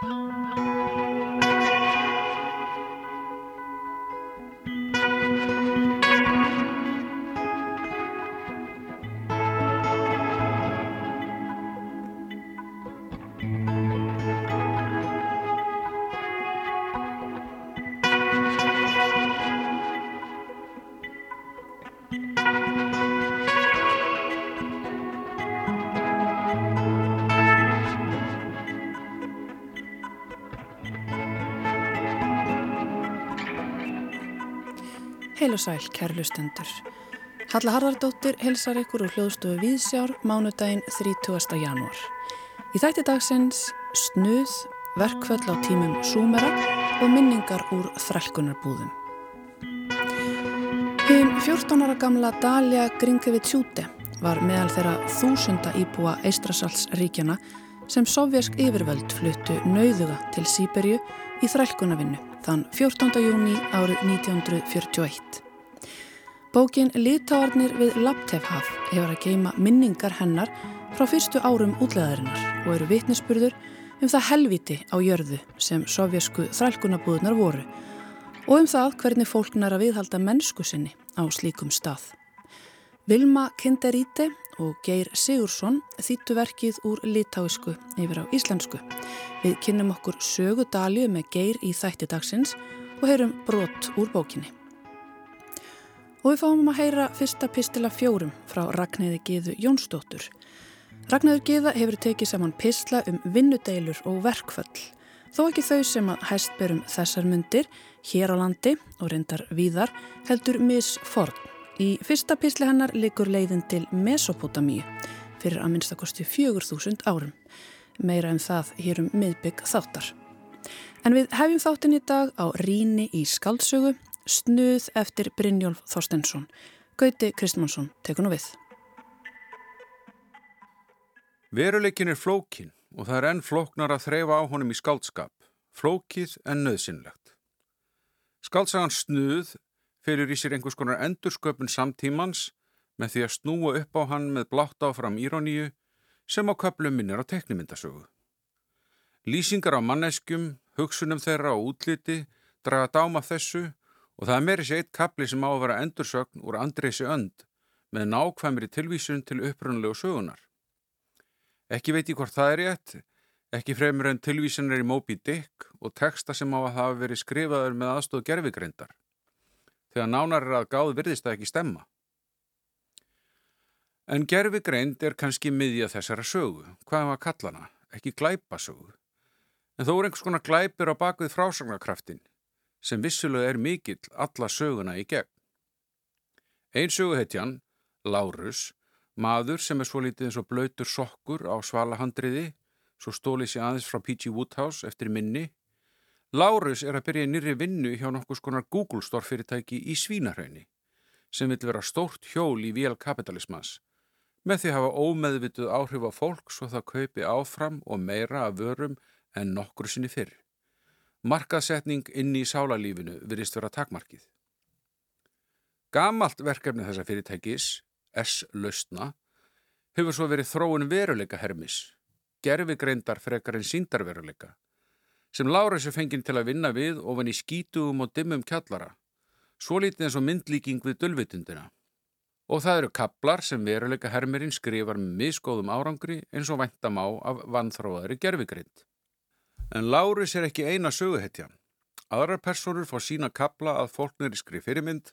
Música og sæl, kærlustendur. Halla Harðardóttir helsar ykkur úr hljóðstofu Víðsjár mánudaginn 30. janúar. Í þætti dagsins snuð, verkföll á tímum súmera og minningar úr þrælkunarbúðum. Hinn 14 ára gamla Dalia Grinkevitt-Sjúte var meðal þeirra þúsunda íbúa Eistrasalsríkjana sem sovjersk yfirvöld fluttu nauðuga til Sýberju í þrælkunavinnu þann 14. júni árið 1941. Bókin Lítáarnir við Laptevhaf hefur að geima minningar hennar frá fyrstu árum útlegaðarinnar og eru vitnisspurður um það helviti á jörðu sem sovjesku þrælkunabúðunar voru og um það hvernig fólk næra viðhalda mennsku sinni á slíkum stað. Vilma Kinderíti og Geir Sigursson þýttu verkið úr litáisku yfir á íslensku. Við kynnum okkur sögu dalju með Geir í þætti dagsins og heyrum brot úr bókinni. Og við fáum að heyra fyrsta pistila fjórum frá Ragnæði Gíðu Jónsdóttur. Ragnæður Gíða hefur tekið saman pistla um vinnudeilur og verkföll. Þó ekki þau sem að hæst berum þessar myndir, hér á landi og reyndar víðar, heldur misforn. Í fyrsta písli hennar likur leiðin til Mesopotamíu fyrir að minnstakosti 4000 árum. Meira en um það hér um miðbygg þáttar. En við hefjum þáttin í dag á Ríni í Skaldsögu, snuð eftir Brynjólf Þorstensson. Gauti Kristmansson tekur nú við. Veruleikin er flókin og það er enn flóknar að þreyfa á honum í skaldskap. Flókið en nöðsynlegt. Skaldsagan snuð fyrir í sér einhvers konar endursköpun samtímans með því að snúa upp á hann með blátt áfram íróníu sem á köplum minnir á teknimyndasögu. Lýsingar á manneskjum, hugsunum þeirra og útliti draga dáma þessu og það er meiri sér eitt kapli sem á að vera endursögn úr andreysi önd með nákvæmri tilvísun til upprunlegu sögunar. Ekki veit ég hvort það er rétt, ekki fremur en tilvísunar í Moby Dick og texta sem á að hafa verið skrifaður með aðstóð gerfigreindar þegar nánar er að gáð virðist það ekki stemma. En gerfi greind er kannski miðja þessara sögu, hvað er maður að kalla hana, ekki glæpasögu. En þó er einhvers konar glæpir á bakvið frásagnarkraftin, sem vissulega er mikill alla söguna í gegn. Einn söguhetjan, Lárus, maður sem er svo litið eins og blöytur sokkur á svalahandriði, svo stólið sér aðeins frá P.G. Woodhouse eftir minni, Lárus er að byrja nýri vinnu hjá nokkus konar Google Store fyrirtæki í Svínarhaunni sem vil vera stórt hjól í vél kapitalismas með því hafa ómeðvituð áhrif á fólk svo það kaupi áfram og meira af vörum en nokkru sinni fyrr. Markaðsetning inn í sálalífinu virðist vera takmarkið. Gamalt verkefni þessa fyrirtækis, S-lausna, hefur svo verið þróun veruleika hermis, gerfi greindar frekar en síndarveruleika sem Láris er fenginn til að vinna við ofan í skítugum og dimmum kjallara, svo lítið eins og myndlíking við dölvitundina. Og það eru kaplar sem veruleika hermirinn skrifar með miskóðum árangri eins og væntam á af vannþróðari gerfigrind. En Láris er ekki eina söguhetja. Aðrar personur fá sína kapla að fólkniriskri fyrirmynd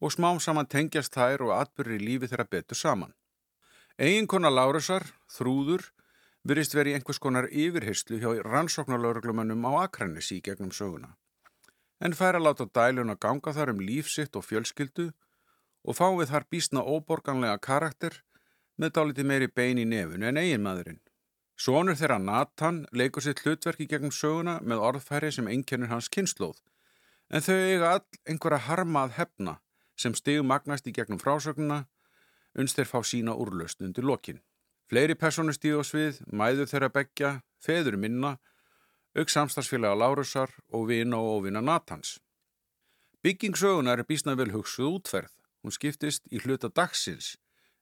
og smám saman tengjast þær og atbyrri lífi þeirra betur saman. Eiginkona Lárisar, þrúður, virist verið einhvers konar yfirheyslu hjá rannsóknarlauruglumannum á Akranesi í gegnum söguna. En fær að láta dælun að ganga þar um lífsitt og fjölskyldu og fá við þar bísna óborganlega karakter með dáliti meiri bein í nefunu en eigin maðurinn. Sónur þeirra Nathan leikur sitt hlutverki gegnum söguna með orðfæri sem einkennir hans kynnslóð, en þau eiga all einhverja harmað hefna sem stigum magnast í gegnum frásögnuna unst þeir fá sína úrlaust undir lokinn. Fleiri personur stíðu á svið, mæður þeirra begja, feður minna, auk samstagsfélaga Lárusar og vina og óvina Natans. Byggingsögunar er bísnað vel hugsuð útferð. Hún skiptist í hluta dagsins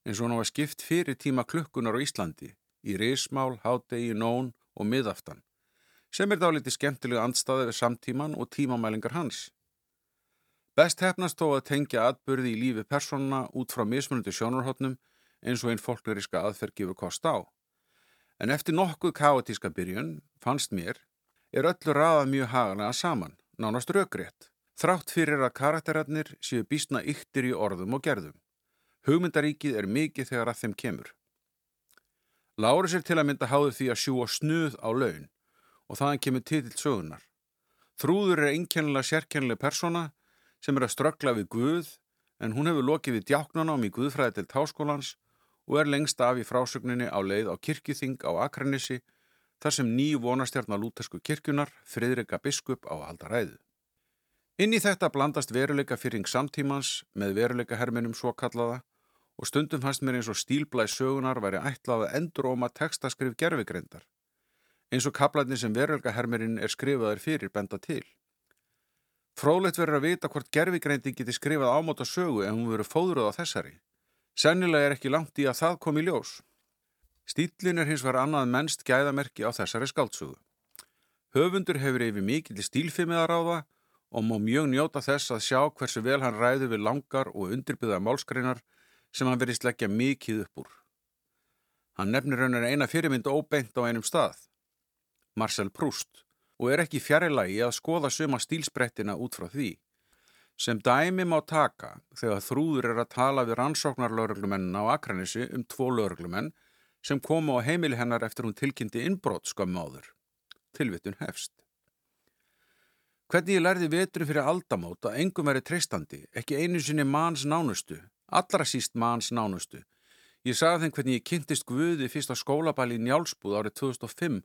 eins og hún var skipt fyrir tíma klukkunar á Íslandi í reysmál, hádegi, nón og miðaftan sem er dálítið skemmtilega andstaði við samtíman og tímamælingar hans. Best hefnast þó að tengja atbyrði í lífi persónuna út frá mismunandi sjónarhóttnum eins og einn fólknuriska aðferð gefur kost á. En eftir nokkuð káatíska byrjun, fannst mér, er öllu raða mjög hagalega saman, nánast raugrétt, þrátt fyrir að karakterarnir séu býstna yktir í orðum og gerðum. Hugmyndaríkið er mikið þegar að þeim kemur. Láris er til að mynda háðu því að sjúa snuð á laun og þaðan kemur titill sögunar. Þrúður er einkennilega sérkennileg persóna sem er að ströggla við Guð en hún hefur lokið við djáknanám í Guðfræðitilt háskólans og er lengst af í frásögninni á leið á kirkjuþing á Akranissi þar sem ný vonastjarnar lútersku kirkjunar friðrika biskup á haldaræðu. Inn í þetta blandast veruleika fyrring samtímans með veruleika herminum svo kallaða og stundum fannst mér eins og stílblæð sögunar væri ætlað að endur óma textaskrif gerfigreindar eins og kaplarnir sem verölgahermerinn er skrifaður fyrir benda til. Frólætt verður að vita hvort gerfigreindin geti skrifað ámáta sögu ef hún verður fóðruð á þessari. Sennilega er ekki langt í að það kom í ljós. Stílin er hins vegar annað mennst gæðamerki á þessari skáltsögu. Höfundur hefur yfir mikill stílfimið að ráða og má mjög njóta þess að sjá hversu vel hann ræður við langar og undirbyða málskreinar sem hann verist leggja mikið upp úr. Hann nefnir raunar eina fyrirmynd óbeint á einum stað. Marcel Proust og er ekki fjarilagi að skoða suma stílsbrettina út frá því. Sem dæmi má taka þegar þrúður er að tala við rannsóknarlauruglumennin á Akranissi um tvo lauruglumenn sem koma á heimili hennar eftir hún tilkynnti innbrót skömmu áður. Tilvittun hefst. Hvernig ég lærði vetru fyrir aldamót að engum veri treystandi, ekki einu sinni manns nánustu, allra síst manns nánustu. Ég sagði þeim hvernig ég kynntist Guði fyrst á skólabæli í Njálsbúð árið 2005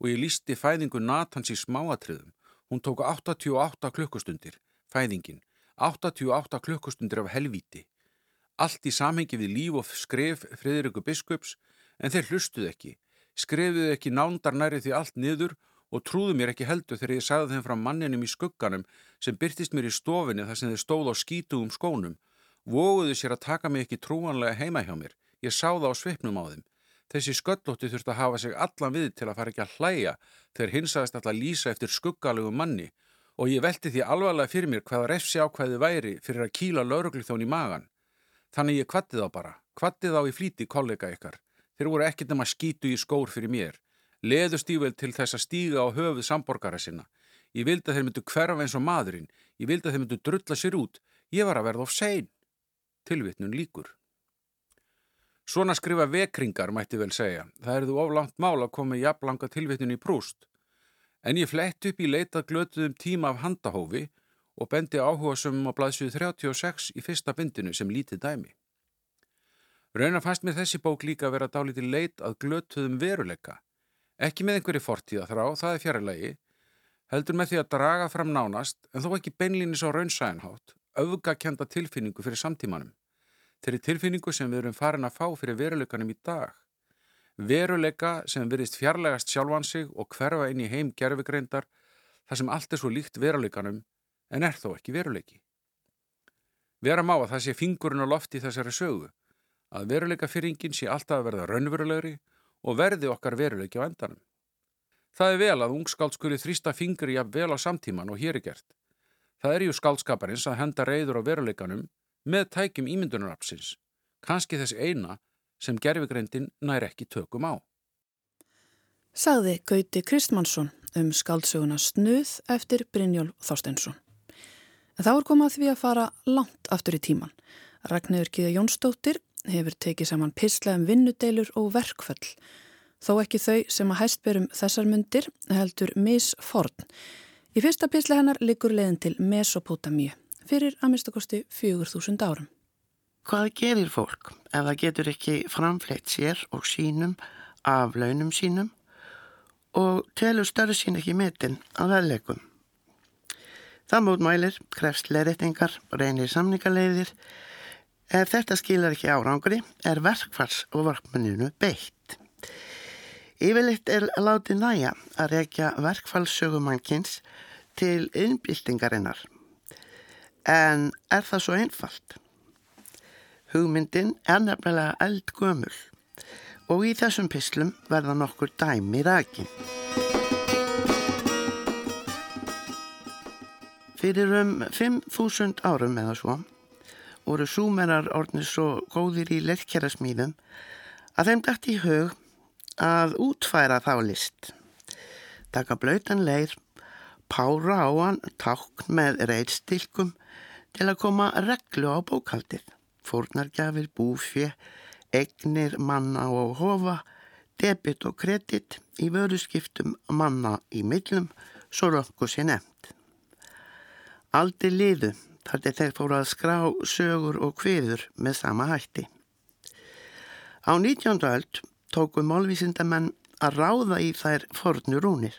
og ég lísti fæðingu Natans í smáatriðum. Hún tók 88 klukkustundir, fæðingin, 88 klukkustundir af helvíti. Allt í samhengi við líf og skref Friðriku biskups, en þeir hlustuð ekki. Skrefiðu ekki nándar næri því allt niður og trúðu mér ekki heldur þegar ég sagði þeim frá manninum í skugganum sem byrtist mér í stofinni þar sem þeir stóð á skítugum skónum. Vóguðu sér að taka mig ekki trúanlega heima hjá mér. Ég sá það á svipnum á þeim. Þessi sköllótti þurfti að hafa sig allan við til að fara ekki að hlæja þegar hinsaðist alltaf lýsa eftir skuggalegu manni og ég velti því alvarlega fyrir mér hvaða refsi ákvæði væri fyrir að kýla lauruglithjón í magan. Þannig ég kvattið á bara, kvattið á í flíti kollega ykkar. Þeir voru ekkert nema skítu í skór fyrir mér. Leðust ég vel til þess að stíga á höfuð samborgara sinna. Ég vildi að þeir myndu hverfa eins og maðurinn. Ég vildi að þeir myndu drulla sér út. Ég var að verða of sein. Tilvitnun líkur. Svona skrifa vekringar mætti vel segja. Það er þú oflangt mál að koma jafnlanga tilvittun í prúst. En ég flett upp í leitað glötuðum tíma af handahófi og bendi áhuga sem á blaðsvið 36 í fyrsta bindinu sem lítið dæmi. Raunar fannst mér þessi bók líka að vera dálítið leit að glötuðum veruleika. Ekki með einhverju fortíða þrá, það er fjarrlegi, heldur með því að draga fram nánast, en þó ekki beinlínis á raunsæðanhátt, auðgakenda tilfinningu fyrir samtímanum þeirri tilfinningu sem við erum farin að fá fyrir veruleikanum í dag. Veruleika sem verist fjarlægast sjálfan sig og hverfa inn í heim gerfigreindar þar sem allt er svo líkt veruleikanum en er þó ekki veruleiki. Vera má að það sé fingurinn á lofti þessari sögu, að veruleikafyrringin sé alltaf að verða raunverulegri og verði okkar veruleiki á endanum. Það er vel að ungskáld skuli þrýsta fingri jafn vel á samtíman og hér er gert. Það er ju skáldskaparins að henda reyður á veruleikanum með tækjum ímyndunarapsins, kannski þess eina sem gerfigreindin nær ekki tökum á. Sagði Gauti Kristmannsson um skaldsöguna Snuð eftir Brynjól Þorsteinsson. Þá er komað því að fara langt aftur í tíman. Ragnhjörg Gíða Jónsdóttir hefur tekið saman pislaðum vinnudeilur og verkföll. Þó ekki þau sem að hæstberum þessar myndir heldur misforn. Í fyrsta pisla hennar liggur leiðin til Mesopotamíu fyrir að mistakosti 4.000 árum. Hvað gerir fólk ef það getur ekki framfleitt sér og sínum af launum sínum og telur störri sín ekki metin á veðleikum? Það mótmælir, krefst leirreitingar, reynir samningarleiðir. Ef þetta skilar ekki árangri er verkfalls og varkmenninu beitt. Yfirleitt er láti næja að reykja verkfallsögumankins til innbyltingarinnar. En er það svo einfalt? Hugmyndin er nefnilega eldgömul og í þessum pislum verða nokkur dæmi rækin. Fyrir um 5.000 árum eða svo voru súmerar orðnir svo góðir í leirkjæra smíðum að þeim dætt í hug að útfæra þá list. Taka blöytan leir, pára á hann tákn með reitstilkum til að koma reglu á bókaldið. Fórnargjafir, búfje, egnir, manna og hofa, debit og kredit í vöruskiptum manna í millum, svo rökku sér nefnt. Aldi liðu þar til þeir fóru að skrá sögur og kviður með sama hætti. Á 19. öld tóku málvísindamenn að ráða í þær fornurúnir.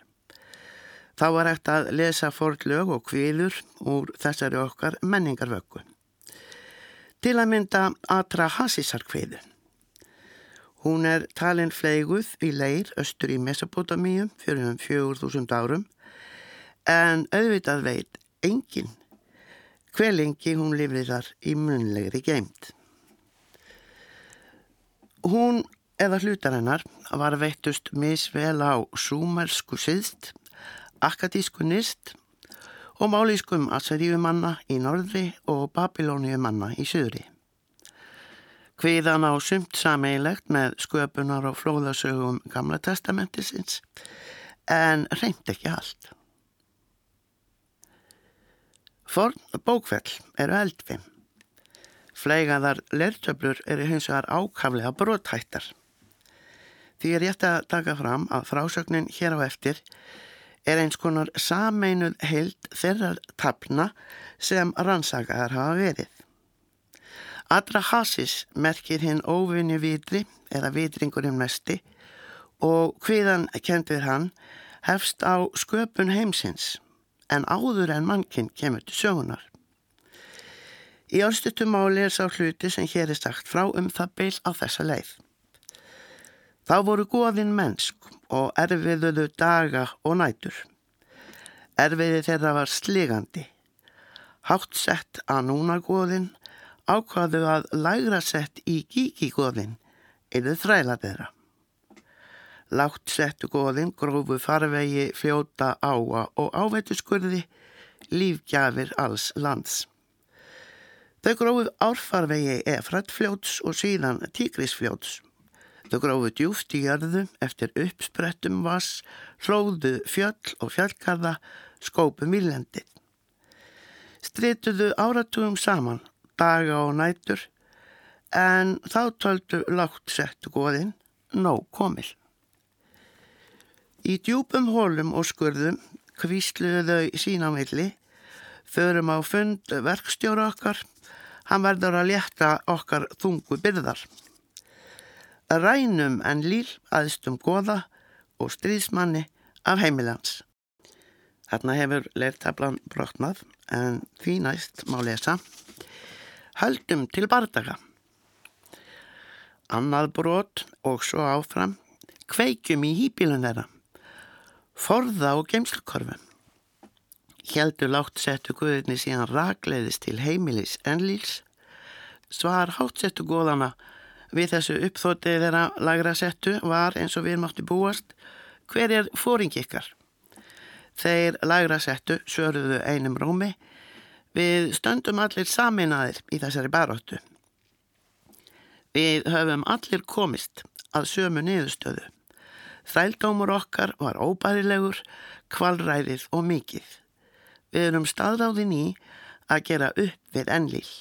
Þá var eftir að lesa fornlög og kviður úr þessari okkar menningarvöggu. Til að mynda Atra Hassisarkviðu. Hún er talin fleiguð í leir östur í Mesopotamíum fyrir um 4000 árum en auðvitað veit enginn hver lengi hún lifið þar í munlegri geimt. Hún eða hlutar hennar var veittust misvel á súmersku siðst, akadísku nist og málískum asseríumanna í norðri og babilóniumanna í söðri. Hviðan á sumt sameilegt með sköpunar og flóðasögum gamla testamentisins en reynd ekki allt. Forn bókfell eru eldfim. Fleigaðar lertöflur eru hins vegar ákaflega bróthættar. Því er rétt að taka fram að frásögnin hér á eftir er eins konar sameinuð heild þeirrar tapna sem rannsakaðar hafa verið. Adra Hasis merkir hinn óvinni vitri eða vitringurinn mesti og hviðan kendur hann hefst á sköpun heimsins en áður en mannkinn kemur til sögunar. Í orðstuttumáli er sá hluti sem hér er sagt frá um það byl á þessa leið. Þá voru goðin mennsk og erfiðuðu daga og nætur. Erfiði þeirra var sligandi. Hátt sett að núna goðin ákvaðu að lægra sett í gíkigóðin eða þræla þeirra. Látt settu góðin grófu farvegi fljóta áa og ávættuskurði lífgjafir alls lands. Þau grófu árfarvegi efrættfljóts og síðan tígrisfljóts. Þau grófu djúft í jörðu eftir uppsprettum vass, hlóðu fjöll og fjallkarða, skópu mýlendið. Strituðu áratugum saman, daga og nætur, en þá töldu látt settu góðin nóg komil. Í djúpum hólum og skurðum kvísluðu þau sína milli, förum á fund verkstjóra okkar, hann verður að létta okkar þungu byrðar. Rænum en líl aðstum goða og stríðsmanni af heimilans. Þarna hefur leirtablan brotnað en því næst má lesa. Höldum til bardaga. Annað brot og svo áfram kveikjum í hýpilun þeirra forða og geimslukorfum. Hjeldur látt settu guðinni síðan rakleiðist til heimilis enlýls, svar hátt settu góðana við þessu uppþótið þeirra lagra settu var eins og við máttu búast, hver er fóring ykkar? Þeir lagra settu söruðu einum rómi, við stöndum allir saminaðir í þessari baróttu. Við höfum allir komist að sömu niðurstöðu. Þældómur okkar var óbærilegur, kvalræðið og mikið. Við erum staðráðin í að gera upp við ennlýl.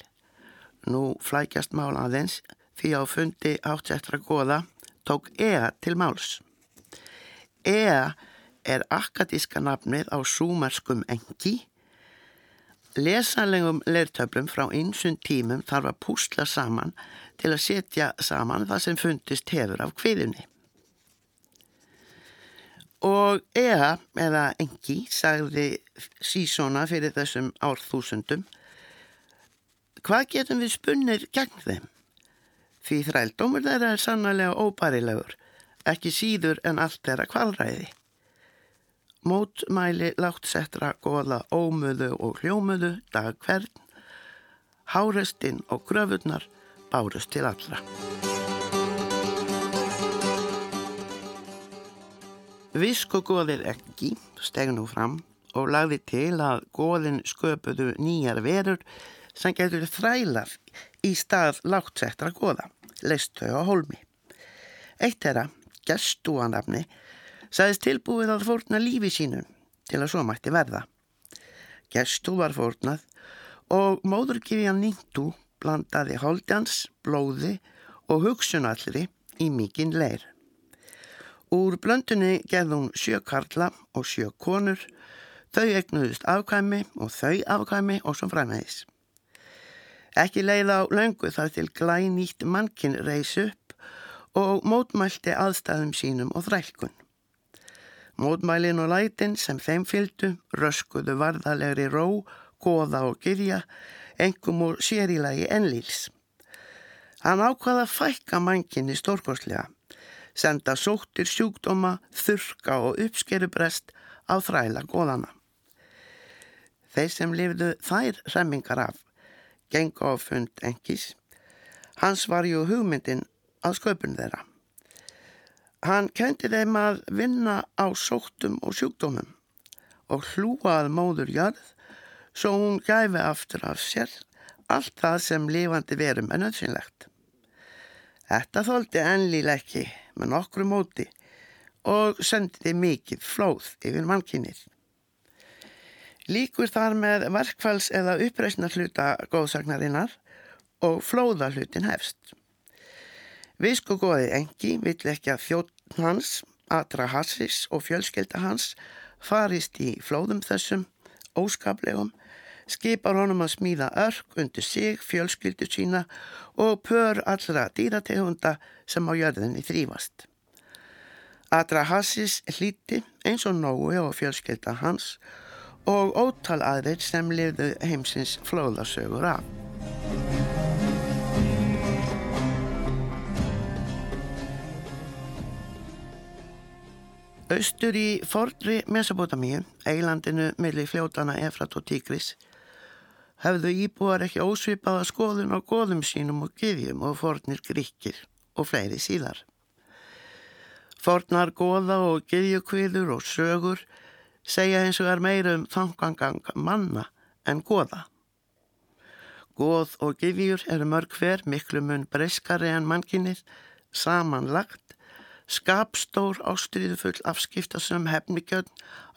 Nú flækjast mál aðeins því á fundi átsettra goða tók Ea til máls. Ea er akadíska nafnið á súmarskum engi. Lesalegum leirtöflum frá einsund tímum þarf að púsla saman til að setja saman það sem fundist hefur af kviðunni. Og Ea, eða Engi, sagði sísona fyrir þessum árþúsundum, hvað getum við spunnir gegn þeim? Því þrældómur þeirra er sannlega óbærilegur, ekki síður en allt þeirra kvalræði. Mótmæli látt settra goða ómöðu og hljómöðu dag hvern, hárestinn og gröfurnar bárust til allra. Viskogóðir ekki steg nú fram og lagði til að góðin sköpuðu nýjar verur sem getur þrælar í stað láttsettra góða, leistöu og hólmi. Eitt að gestúanafni sagðist tilbúið að fórna lífi sínu til að svo mætti verða. Gestú var fórnað og móðurkifjan nýntú blandaði holdjans, blóði og hugsunallri í mikinn leir. Úr blöndunni hún sjö karla og sjö konur, þau egnuðust afkvæmi og þau afkvæmi og svo fræmiðis. Ekki leið á löngu þar til glænýtt mannkinn reys upp og mótmælti aðstæðum sínum og þrælkun. Mótmælin og lætin sem þeim fylgdu röskuðu varðalegri ró, goða og gyðja, engum úr sérilagi ennlýls. Hann ákvaða að fækka mannkinni stórkostlega senda sóttir sjúkdóma, þurka og uppskerubrest á þræla góðana. Þeir sem lifðu þær remmingar af, genga á fund engis, hans var ju hugmyndin að sköpun þeirra. Hann kendi þeim að vinna á sóttum og sjúkdómum og hlúað móður jörð svo hún gæfi aftur af sér allt það sem lifandi verum er nöðsynlegt. Þetta þóldi ennlíleikki með nokkru móti og sendiði mikið flóð yfir mannkinnið. Líkur þar með verkfalls eða uppreysna hluta góðsagnarinnar og flóða hlutin hefst. Visku góði engi vill ekki að þjótt hans, atra hassis og fjölskelda hans farist í flóðum þessum, óskaplegum, skipar honum að smíða örk undir sig, fjölskyldu sína og pör allra dýrategunda sem á jörðinni þrýfast. Adrahassis hlíti eins og Nói og fjölskylda hans og ótal aðrir sem lifðu heimsins flóðasögur af. Östur í fordri Mesopotamíu, eilandinu millir fljótana Efrat og Tígris, hefðu íbúar ekki ósvipaða skoðun á goðum sínum og gyðjum og fornir gríkir og fleiri síðar. Fornar goða og gyðjukviður og sögur segja eins og er meira um þangangang manna en goða. Goð og gyðjur eru mörg hver miklu mun breyskari en mannkinnið, samanlagt, skapstór ástriðufull afskiptasum hefnigjöld,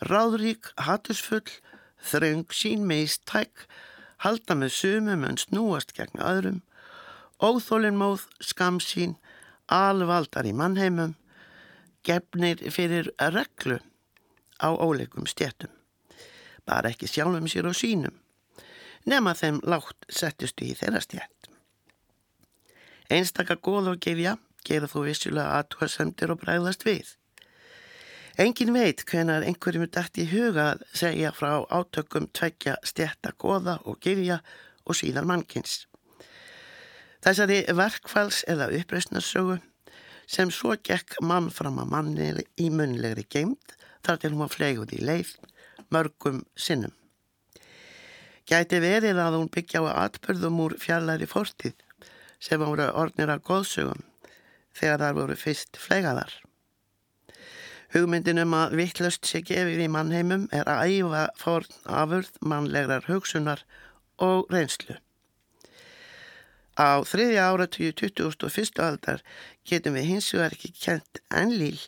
ráðrík, hattusfull, þraung sín meistæk, halda með sumum en snúast gegn öðrum, óþólinnmóð, skamsín, alvaldar í mannheimum, gefnir fyrir reglu á óleikum stjættum, bara ekki sjálfum sér og sínum, nema þeim látt settustu í þeirra stjætt. Einstaka góð og gefja gera þú vissulega aðtúarsendir og bræðast við. Engin veit hvenar einhverjum er dætt í huga að segja frá átökum tveggja stjætta goða og gifja og síðan mannkins. Þessari verkfalls eða uppreysnarsögu sem svo gekk mann fram að manni í munlegri geimt þar til hún var fleguð í leið mörgum sinnum. Gæti verið að hún byggja á atbyrðum úr fjarlæri fortið sem voru ornir að góðsögum þegar þar voru fyrst flegaðar. Hugmyndin um að vittlust sé gefið í mannheimum er að æfa forn afurð mannlegrar hugsunar og reynslu. Á þriðja áratíu 2001. aldar getum við hins vegar ekki kent ennlýl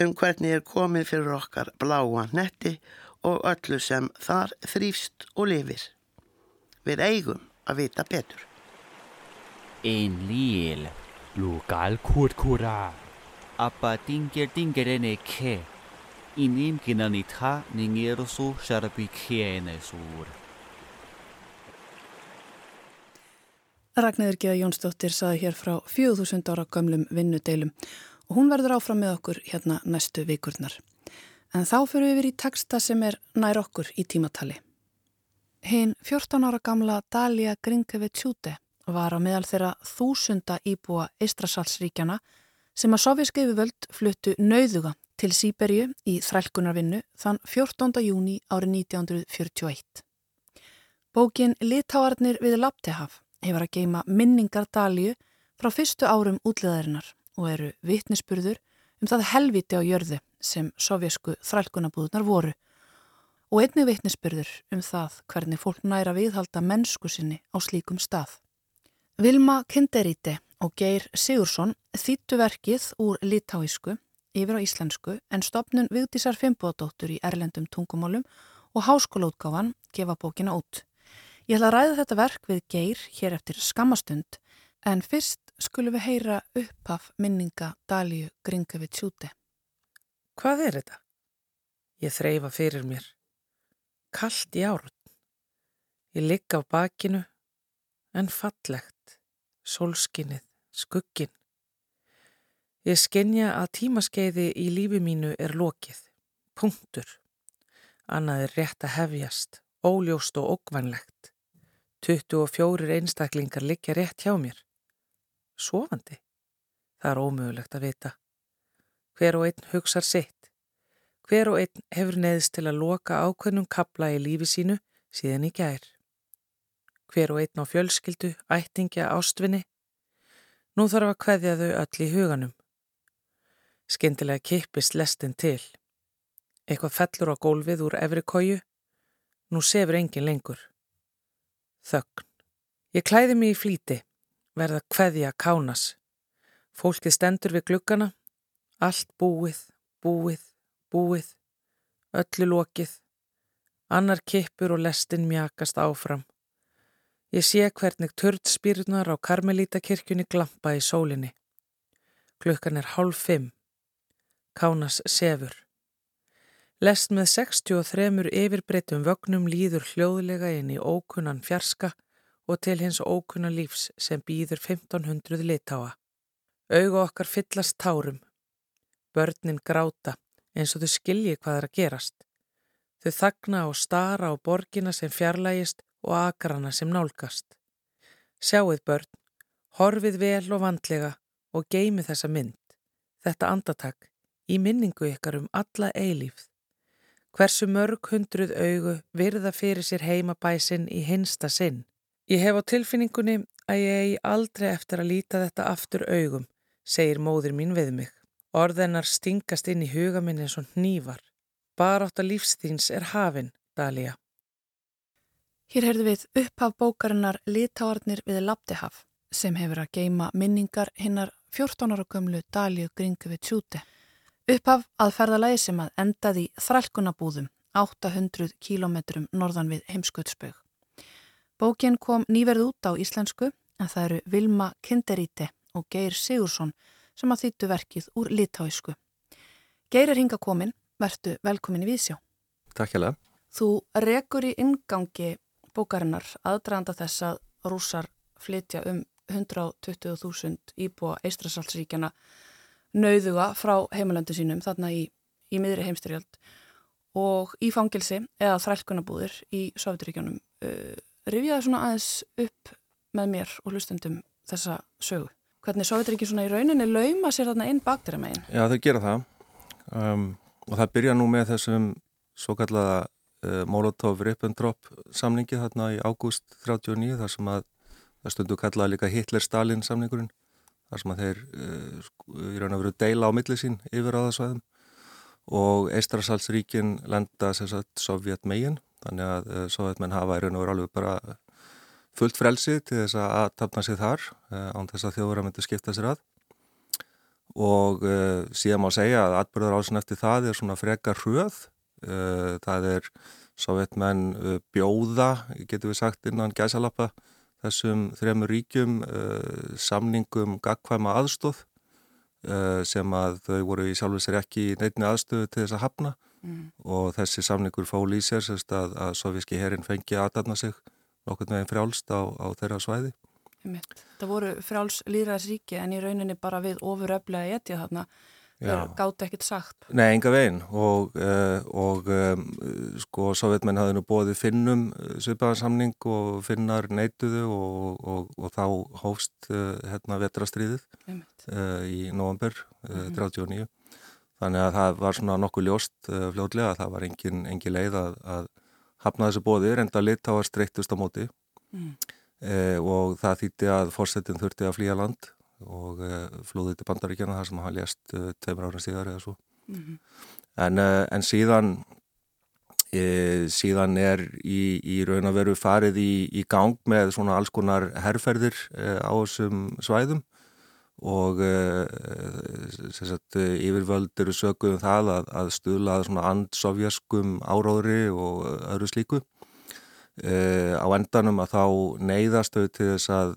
um hvernig er komið fyrir okkar bláa netti og öllu sem þar þrýfst og lifir. Við eigum að vita betur. Ennlýl, lúkal kúrkúra. apa tingger tinggerene ke inim kinanitha ningersu sharpi khiene sur Ragnæður Geða Jónsdóttir saði hér frá 4000 ára gömlum vinnudeilum og hún verður áfram með okkur hérna næstu vikurnar. En þá fyrir við yfir í texta sem er nær okkur í tímatali. Hinn 14 ára gamla Dalia Grinkevitt-Sjúte var á meðal þeirra þúsunda íbúa Eistrasalsríkjana sem að sovjísk yfirvöld fluttu nauðuga til Sýberju í þrælkunarvinnu þann 14. júni árið 1941. Bókin Litáarnir við Laptehaf hefur að geima minningar dalju frá fyrstu árum útleðarinnar og eru vitnisspurður um það helviti á jörðu sem sovjasku þrælkunabúðunar voru og einni vittnisspyrður um það hvernig fólk næra viðhalda mennsku sinni á slíkum stað. Vilma Kinderíti og Geir Sigursson þýttu verkið úr litáísku yfir á íslensku en stopnun Vigdísar Fimboðdóttur í erlendum tungumálum og háskólótgáfan gefa bókina út. Ég ætla að ræða þetta verk við Geir hér eftir skamastund en fyrst skulum við heyra upphaf minninga Dalíu Gringavid Sjúti. Hvað er þetta? Ég þreyfa fyrir mér. Kallt í árun. Ég ligg á bakinu en fallegt. Solskinnið, skuggin. Ég skenja að tímaskeiði í lífi mínu er lokið. Punktur. Annað er rétt að hefjast, óljóst og ógvænlegt. 24 einstaklingar liggja rétt hjá mér. Sofandi? Það er ómögulegt að vita. Hver og einn hugsar sitt. Hver og einn hefur neðist til að loka ákveðnum kabla í lífi sínu síðan í gær. Hver og einn á fjölskyldu, ættingja, ástvinni. Nú þarf að kveðja þau öll í huganum. Skyndilega kippist lestin til. Eitthvað fellur á gólfið úr efri kóju. Nú sefur engin lengur. Þögn. Ég klæði mig í flíti. Verða kveðja kánas. Fólkið stendur við glukkana. Allt búið, búið, búið, öllu lokið, annar kippur og lestin mjakast áfram. Ég sé hvernig törnspýrnar á Karmelítakirkjunni glampa í sólinni. Klukkan er hálf fimm. Kánas sefur. Lest með 63 yfirbreytum vögnum líður hljóðlega inn í ókunnan fjarska og til hins ókunnan lífs sem býður 1500 litáa. Augu okkar fyllast tárum. Börnin gráta eins og þau skilji hvað er að gerast. Þau þagna og stara á borgina sem fjarlægist og agrana sem nálgast. Sjáuð börn, horfið vel og vandlega og geimi þessa mynd, þetta andatak, í minningu ykkar um alla eilífð. Hversu mörg hundruð augu virða fyrir sér heimabæsin í hinsta sinn. Ég hef á tilfinningunni að ég eigi aldrei eftir að líta þetta aftur augum, segir móður mín við mig. Orðennar stingast inn í huga minn eins og nývar. Barátt að lífsþýns er hafinn, Dalía. Hér heyrðu við upphaf bókarinnar Litáarnir við Labdihaf sem hefur að geima minningar hinnar 14 ára gömlu Dalíu Gringu við Tjúti. Upphaf að ferðalagi sem að endaði þrælkunabúðum 800 kílometrum norðan við heimskautsbög. Bókin kom nýverð út á íslensku en það eru Vilma Kinderíti og Geir Sigursson sem að þýttu verkið úr litáísku. Geirir hinga komin, verðtu velkomin í Vísjá. Takk hjá það. Þú rekur í ingangi bókarinnar aðdraðanda þess að rúsar flytja um 120.000 íbúa Eistrasalsríkjana nauðuga frá heimalöndu sínum þarna í, í miðri heimstyrjöld og í fangilsi eða þrælkunabúðir í Sovjetiríkjónum. Uh, Rifjaði svona aðeins upp með mér og hlustendum þessa sögu. Hvernig Sovjetriki svona í rauninni lauma sér þarna inn baktir að megin. Já, þau gera það. Um, og það byrja nú með þessum svo kallaða uh, Molotov-Ribbentrop samningi þarna í ágúst 39 þar sem að það stundu kallaða líka Hitler-Stalin samningurinn þar sem að þeir uh, í raun og veru deila á milli sín yfir á það svæðum. Og Eistrasalsríkin lenda sérsagt Sovjet megin þannig að uh, Sovjetmenn hafa í raun og veru alveg bara fullt frelsið til þess að aðtapna sig þar uh, án þess að þjóður að myndu skipta sér að. Og uh, síðan má segja að atbyrðar ásin eftir það er svona frekar hröð. Uh, það er sovjetmenn bjóða, getur við sagt innan gæsalappa þessum þremur ríkjum samningum gagkvæma aðstóð sem að þau voru í sjálfur sér ekki í neittni aðstöðu til þess að hafna mm. og þessi samningur fól í sér að, að sovjíski herin fengi aðdæfna sig nokkur með einn frjálst á, á þeirra svæði. Það voru frjáls líðræðsríki en í rauninni bara við ofur öflega etja þarna gátt ekkert sagt. Nei, enga veginn og, uh, og um, sko sovjetmenn hafði nú bóðið finnum eh, svipaðarsamning og finnar neituðu og, og, og þá hófst uh, hérna vetrastriðið uh, í november mm -hmm. 39. Þannig að það var svona nokkuð ljóst fljóðlega að það var engin, engin leið að, að hafna þessu bóði, reynda að litáar streytust á móti mm. eh, og það þýtti að fórsetin þurfti að flýja land og eh, flúði til bandaríkjana þar sem hann lést eh, tveimur ára síðar eða svo. Mm -hmm. en, en síðan E, síðan er í, í raun að veru farið í, í gang með svona alls konar herrferðir á þessum svæðum og e, sagt, yfirvöld eru sökuð um það að, að stuðla svona andsovjaskum áráðri og öðru slíku. E, á endanum að þá neyðast þau til þess að,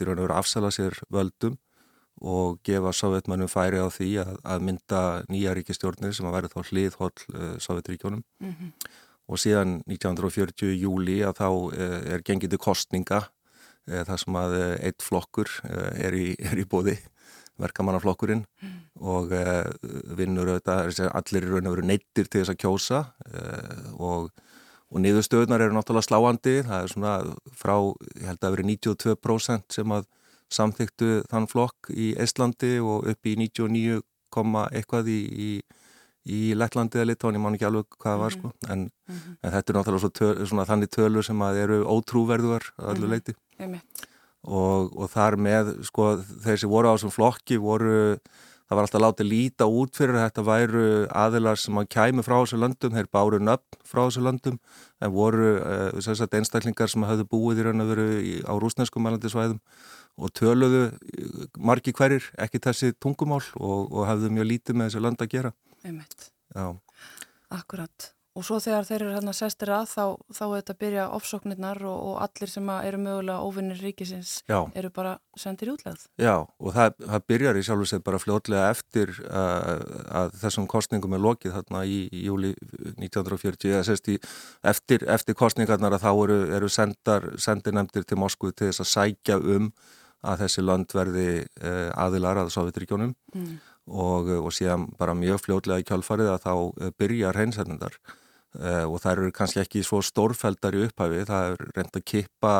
í raun að afsala sér völdum og gefa sovjetmannum færi á því að, að mynda nýja ríkistjórnir sem að verða þá hliðhóll uh, sovjetríkjónum mm -hmm. og síðan 1940 júli að þá uh, er gengið til kostninga þar sem að uh, eitt flokkur uh, er í, í bóði verkamannaflokkurinn mm. og vinnur auðvitað, allir er raun og veru neittir til þess að kjósa og Og niðurstöðunar eru náttúrulega sláandi, það er svona frá, ég held að það veri 92% sem að samþyktu þann flokk í Estlandi og upp í 99, eitthvað í, í, í Lettlandi eða Litáni, ég man ekki alveg hvað það var sko, mhm. en, mm -hmm. en þetta er náttúrulega töl, svona, þannig tölur sem að eru ótrúverðuar öllu mhm. leiti. Og, og þar með sko þeir sem voru á þessum flokki voru það var alltaf látið líta út fyrir að þetta væru aðilar sem að kæmi frá þessu löndum, þeir báru nöfn frá þessu löndum en voru uh, einstaklingar sem hafðu búið í raun og veru á rúsneskum mælandisvæðum og töluðu margi hverjir ekki þessi tungumál og, og hafðu mjög lítið með þessi land að gera. Akkurat. Og svo þegar þeir eru hérna sestir að þá, þá er þetta að byrja ofsóknirnar og, og allir sem eru mögulega óvinnir ríkisins Já. eru bara sendir í útlegð. Já og það, það byrjar í sjálf og sér bara fljótlega eftir að, að þessum kostningum er lokið þarna í, í júli 1940 eða sérst í eftir, eftir kostningarnar að þá eru, eru sendar, sendir nefndir til Moskvu til þess að sækja um að þessi land verði uh, aðilar að Sovjetríkjónum mm. og, og síðan bara mjög fljótlega í kjálfarið að þá uh, byrja reynsendindar uh, og það eru kannski ekki svo stórfældar í upphafi, það er reynd að kippa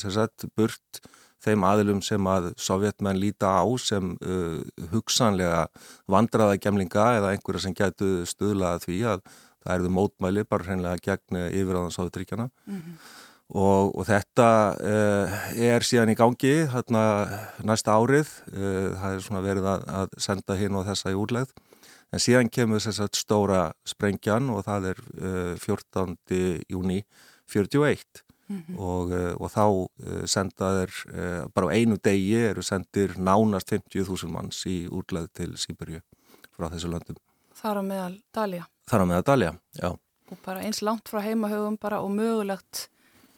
sagt, burt þeim aðilum sem að sovjetmenn líta á sem hugsanlega vandraða gemlinga eða einhverja sem getur stuðlað því að það erðu mótmæli bara hreinlega gegn yfiráðan Sovjetríkjana mm -hmm og, og þetta uh, er síðan í gangi hérna, næsta árið. Uh, það er svona verið að, að senda hinn og þessa í úrlegð en síðan kemur þess að stóra sprengjan og það er uh, 14. júni 41 mm -hmm. og, og þá sendaður bara á einu degi eru sendir nánast 50.000 manns í úrlegð til Sýberju frá þessu löndum Þar á meðal Dalja Þar á meðal Dalja, já og bara eins langt frá heimahögum bara og mögulegt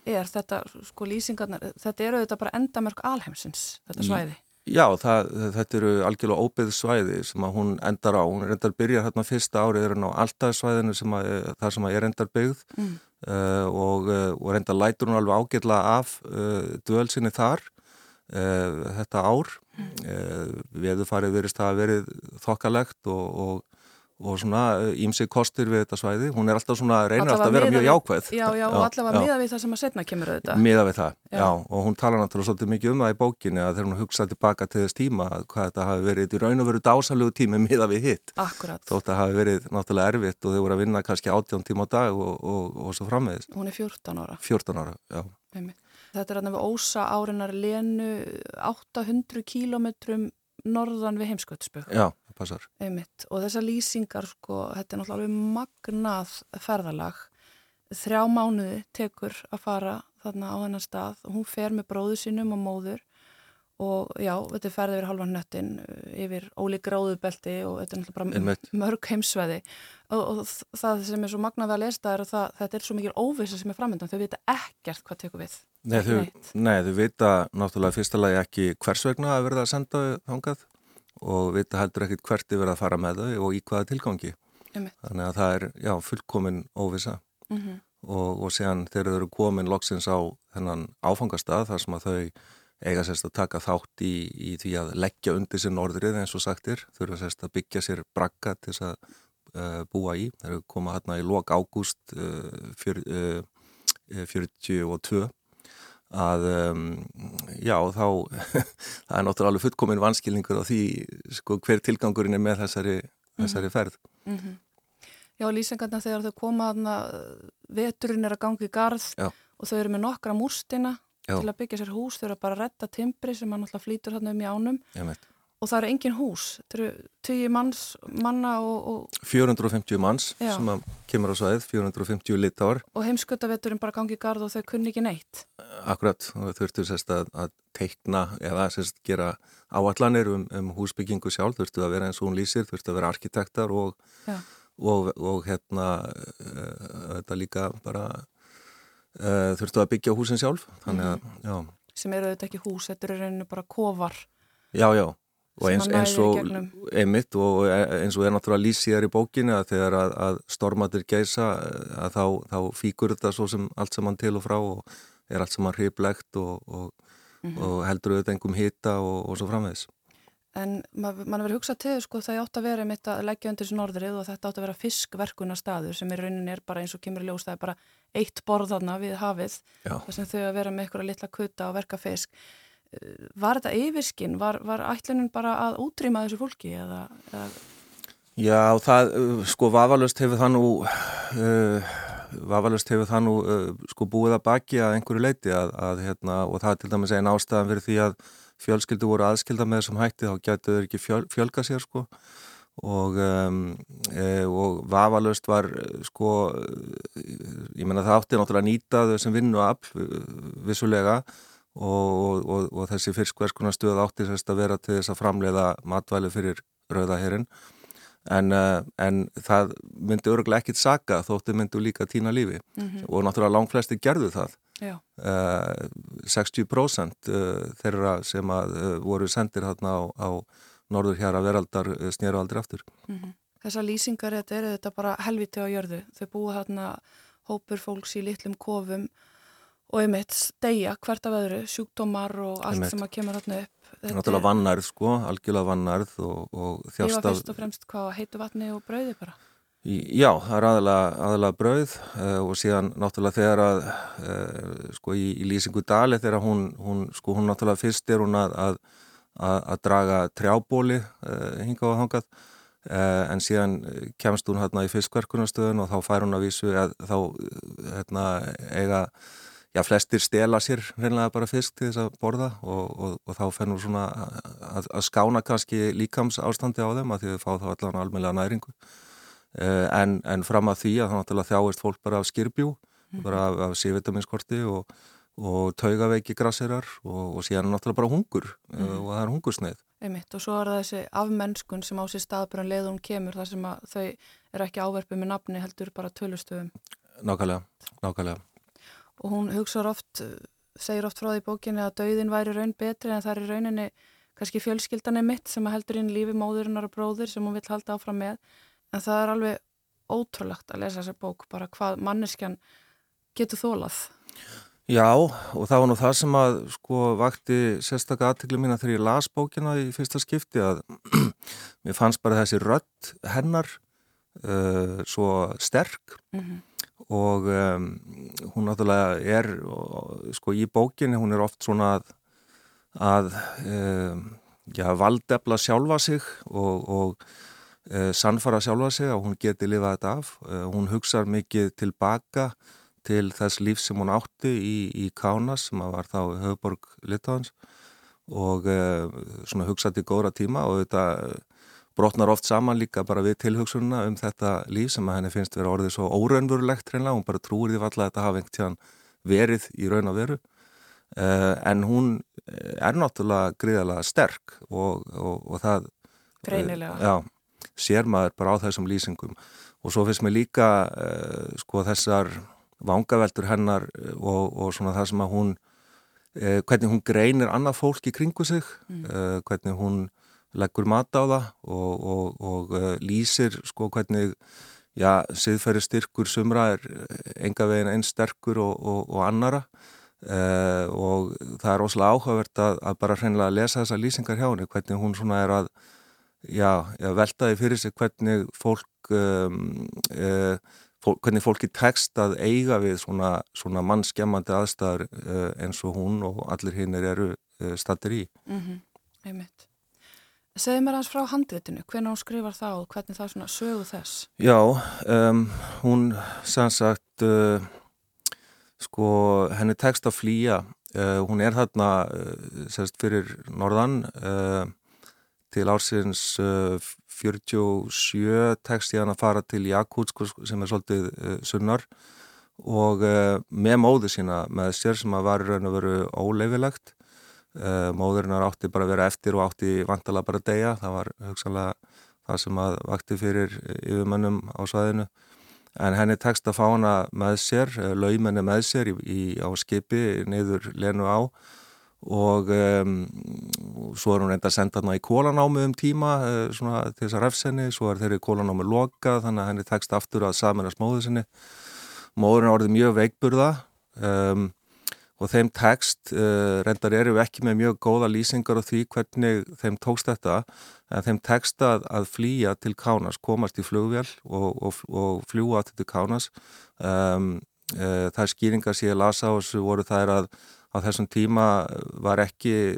er þetta, sko lýsingarnar, þetta eru þetta bara endamörk alheimsins, þetta svæði? Já, það, þetta eru algjörlega óbyggð svæði sem að hún endar á, hún endar byrjar hérna fyrsta árið er hann á að, þar sem að er endar byggð mm. uh, og, uh, og endar lætur hún alveg ágjörlega af uh, dvölsinni þar þetta ár, mm. viðu farið verist að verið þokkalegt og, og og svona ímsið kostir við þetta svæði. Hún er alltaf svona, reynir alltaf að vera mjög jákvæð. Já, já, og allavega miða við það sem að setna kemur auðvitað. Miða við það, já. já, og hún tala náttúrulega svolítið mikið um það í bókinni að þegar hún hugsaði tilbaka til þess tíma hvað þetta hafi verið í raun og veru dásalögu tími miða við hitt. Akkurat. Þótt að hafi verið náttúrulega erfitt og þau voru að vinna kannski 18 tíma á dag og, og, og svo framvegist Hún er 14 ára. 14 ára, Þetta er að nefna ósa árinar lenu 800 kílometrum norðan við heimskvöldsbökk. Já, það passar. Einmitt. Og þessar lýsingar, sko, þetta er náttúrulega magnað ferðalag. Þrjá mánuði tekur að fara þarna á þennan stað hún fer með bróðu sínum og móður og já, þetta ferði yfir halvan nöttin yfir ólík gráðubelti og þetta er náttúrulega bara mörg heimsveði og, og það sem er svo magnað að lesta er að það, þetta er svo mikil óvisa sem er framöndan, þau vita ekkert hvað tekur við. Nei, þau, nei, þau vita náttúrulega fyrsta lagi ekki hvers vegna að verða að senda þángað og vita heldur ekkit hvert er verið að fara með þau og í hvaða tilgangi. Einmitt. Þannig að það er, já, fullkomin óvisa mm -hmm. og, og séðan þau eru komin loksins á þennan áfangastað þar sem að þau eiga sérst að taka þátt í, í því að leggja undir sér norðrið eins og sagtir, þurfa sérst að byggja sér brakka til þess að uh, búa í. Þeir eru komað hérna í lok ágúst uh, fjör, uh, 42 að um, já þá það er náttúrulega alveg fullkomin vanskilningur á því sko hver tilgangurinn er með þessari, mm þessari ferð mm -hmm. Já, lýsingarna þegar þau koma veturinn er að gangi í garð já. og þau eru með nokkra múrstina já. til að byggja sér hús, þau eru bara að retta timbri sem hann alltaf flýtur hann um í ánum og það eru engin hús, þetta eru 10 manns, manna og, og 450 manns Já. sem kemur á svæðið, 450 litáar og heimskötaveturinn bara gangi í gard og þau kunni ekki neitt. akkurat og þurftu sérst að, að teikna eða sérst gera áallanir um, um húsbyggingu sjálf, þurftu að vera eins og hún lýsir, þurftu að vera arkitektar og, og, og hérna uh, þetta líka bara uh, þurftu að byggja húsin sjálf. Þannig að, já, sem eru auðvitað ekki hús, þetta eru rauninu bara kofar. Já, já og eins, eins og einmitt og eins og er náttúrulega lýsíðar í bókinu að þegar að, að stormatir geisa að þá, þá fíkur þetta svo sem allt saman til og frá og er allt saman hriplegt og, og, Mhm. og heldur auðvitað engum hita og, og svo framvegis. en ma- mann verið hugsað til sko það átt að vera mitt að leggja undir þessu norðrið og þetta átt að vera fiskverkuna staður sem í rauninni er bara eins og kemur í ljós það er bara eitt borðarna við hafið þar sem þau að vera með einhverja litla kuta og verka fisk Eh, var þetta yfirskinn, var, var ætlunin bara að útrýma þessu fólki eða, eða? Já, það, sko, vafalust hefur það nú, uh, vafalust hefur það nú, uh, sko, búið að baki að einhverju leiti að, að, hérna, og það er til dæmis einn ástæðan fyrir því að fjölskyldu voru aðskilda með þessum hætti, þá getur þau ekki fjöl, fjölga sér, sko, og, um, e, og vafalust var, sko, eh, ég menna það átti náttúrulega að nýta þau sem vinnu af, vissulega, og, og, og þessi fyrskverskuna stöð átti sérst að vera til þess að framleiða matvæli fyrir rauðaherinn en, uh, en það myndi örgulega ekkit saga þótti myndu líka týna lífi. Mhm. og náttúrulega langflesti gerðu það. Uh, 60% uh, þeirra sem að uh, voru sendir þarna á, á norður hjara veraldar uh, snýru aldrei aftur. Mhm. þessar lýsingar þetta eru þetta bara helviti á jörðu. Þau búa þarna hópur fólks í litlum kofum og einmitt stegja hvert af öðru, sjúkdómar og allt Einmitt. sem að kemur þarna upp Það er náttúrulega vannærð sko, algjörlega vannærð og, og Lífa þjást af fyrst og fremst hvað heitu vatni og brauði bara. Í- Já, það er aðalega, aðalega brauð uh, og síðan náttúrulega þegar að uh, sko í, í lýsingu dali þegar hún, hún sko hún náttúrulega fyrst er hún að, að, að, að draga trjábóli uh, hingað og hangað uh, en síðan eh, kemst hún hérna í fiskverkunastöðun og þá fær hún að vísu að þá eh, hérna eiga Já, flestir stela sér reynilega bara fisk til þess að borða og, og, og þá fennur svona að, að skána kannski líkams ástandi á þeim að því þau fá þá allan almennilega næringu. Uh, en, en fram að því að það náttúrulega þjáist fólk bara af skirbjú, bara af, af C-vitaminskorti og, og taugaveiki grassirar og, og síðan náttúrulega bara hungur uh, og það er hungursneið. Einmitt. Og svo er það þessi afmennskun sem á sér staðbjörn leið hún kemur þar sem að þau eru ekki áverfið með nafni heldur bara tölustöfum. Nákvæmlega, nákvæmlega. Og hún hugsaður oft, segir oft frá því bókinni að dauðin væri raun betri en það er rauninni kannski fjölskyldan er mitt sem heldur inn lífi móðurinnar og bróðir sem hún vill halda áfram með. En það er alveg ótrúlegt að lesa þessa bók, bara hvað manneskjan getur þólað. Já, og það var nú það sem að sko vakti sérstaklega aðteglu mína þegar ég las bókina í fyrsta skipti að mér fannst bara þessi rödd hennar uh, svo sterk Mm og um, hún náttúrulega er sko í bókinni hún er oft svona að, að um, já, valdefla sjálfa sig og, og uh, sannfara sjálfa sig að hún geti lifað þetta af. Uh, hún hugsar mikið tilbaka til þess líf sem hún átti í, í Kaunas sem var þá höfuborg Litáðans og uh, svona hugsa til góðra tíma og þetta brotnar oft saman líka bara við tilhugsununa um þetta líf sem að henni finnst vera orðið svo óraunverulegt hreinlega, hún bara trúir því valla að þetta hafa einhvern tíðan verið í raun og veru. Uh, en hún er náttúrulega gríðalega sterk og, og, og það Greinilega. uh, já, sér maður bara á þessum lýsingum. Og svo finnst mér líka uh, sko þessar vangaveltur hennar og, og svona það sem að hún hvernig hún greinir annað fólk í kringu sig uh, hvernig hún leggur mat á það og, og, og uh, lýsir sko hvernig já, siðferði styrkur sumra er enga veginn einn sterkur og, og, annara uh, og það er óslega áhugavert að, að bara hreinlega lesa þessa lýsingar hjá henni hvernig hún svona er að já, já veltaði fyrir sig hvernig fólk um, uh, fólk, hvernig fólki tekst að eiga við svona, svona mannskemmandi aðstæður uh, eins og hún og allir hinnir eru stattir í Mm -hmm. Einmitt. Segðu mér hans frá handritinu, hvernig hún skrifar það og hvernig það svona sögu þess. Já, um, hún sem sagt uh, sko henni tekst að flýja. Uh, hún er þarna uh, sérst fyrir norðan til ársins uh, 47 tekst ég hann að fara til Jakut sko, sem er svolítið sunnar. Og með móðu sína með sér sem að var raun og veru óleifilegt móðurinnar átti bara að vera eftir og átti vantala bara að deyja. Það var hugsanlega það sem að vakti fyrir yfirmönnum á svæðinu. En henni tekst að fá hana með sér, uh, laumenni með sér í, í, á skipi niður lenu á. Og um, svo er hún reynda að senda hana í kólanámi um tíma uh, svona, til þess að refsenni, svo er þeirri kólanámi loka þannig að henni tekst aftur að samanast móðu sinni. Móðurinn orðið mjög veikburða um, og þeim tekst uh, reyndar eru ekki með mjög góða lýsingar á því hvernig þeim tókst þetta en þeim tekst að, að flýja til Kánas, komast í flugvél og, og, og fljúa til Kánas um, uh, það er skýringar sem ég lasa á þessu voru þær að á þessum tíma var ekki,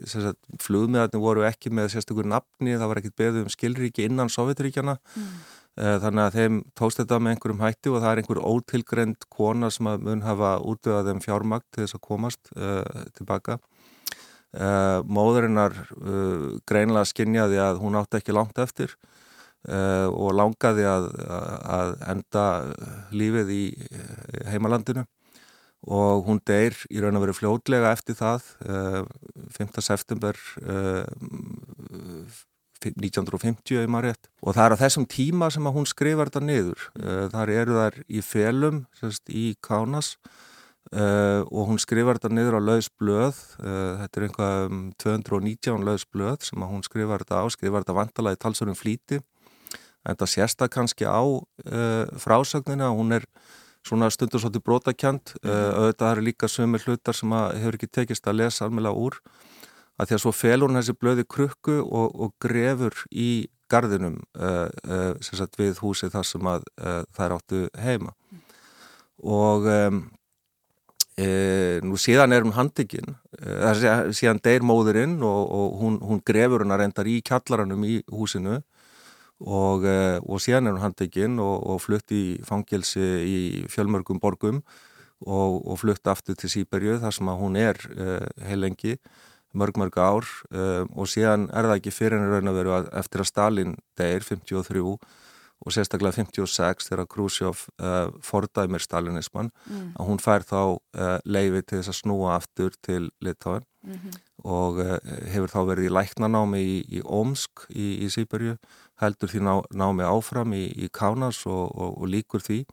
flugmiðarnir voru ekki með sérstaklega nafni, það var ekkit beðið um skilríki innan Sovjetríkjana mm. Þannig að þeim tókst þetta með einhverjum hætti og það er einhver ótilgrend kona sem að mun hafa útöðað þeim fjármakt til þess að komast uh, tilbaka uh, móðurinnar uh, greinlega skinjaði að hún átti ekki langt eftir og langaði að, að enda lífið í heimalandinu og hún deyr í raun og veru fljótlega eftir það uh, 5. september uh, 1950 og það er á þessum tíma sem hún skrifar þetta niður. Uh, þar eru þar í felum sérst, í Kánas og hún skrifar þetta niður á lausblöð þetta er einhvað um 219 lausblöð sem hún skrifar þetta á skrifar þetta vantala í talsurum flíti en þetta sérsta kannski á frásögnina hún er svona stundur svolítið brotakjönd auðvitað það eru líka sömur hlutar sem hefur ekki tekist að lesa almeinlega úr að því að svo felur hún þessi blöði krukku og, og grefur í gardinum uh, uh, sagt, við húsið þar sem að uh, þær áttu heima. Og um, nú síðan er hún handikinn síðan deyr móðurinn og, og hún, hún grefur hún að reyndar í kjallaranum í húsinu. Og, eh, og síðan er hún handekinn og, og flutt í fangelsi í fjölmörgum borgum og, flutt aftur til Sýberju þar sem að hún er heilengi mörg mörg ár uh, og síðan er það ekki fyrir henni raun að veru að eftir að Stalin deyr 53 og sérstaklega 56 þegar Khrushchev uh, fordæmir stalinismann mm. að hún fær þá leiði til þess að snúa aftur til Litáin mm -hmm. og hefur þá verið í læknanámi í, í Omsk í, í Sýberju heldur því ná, námi áfram í, í Kánas og, og, og líkur því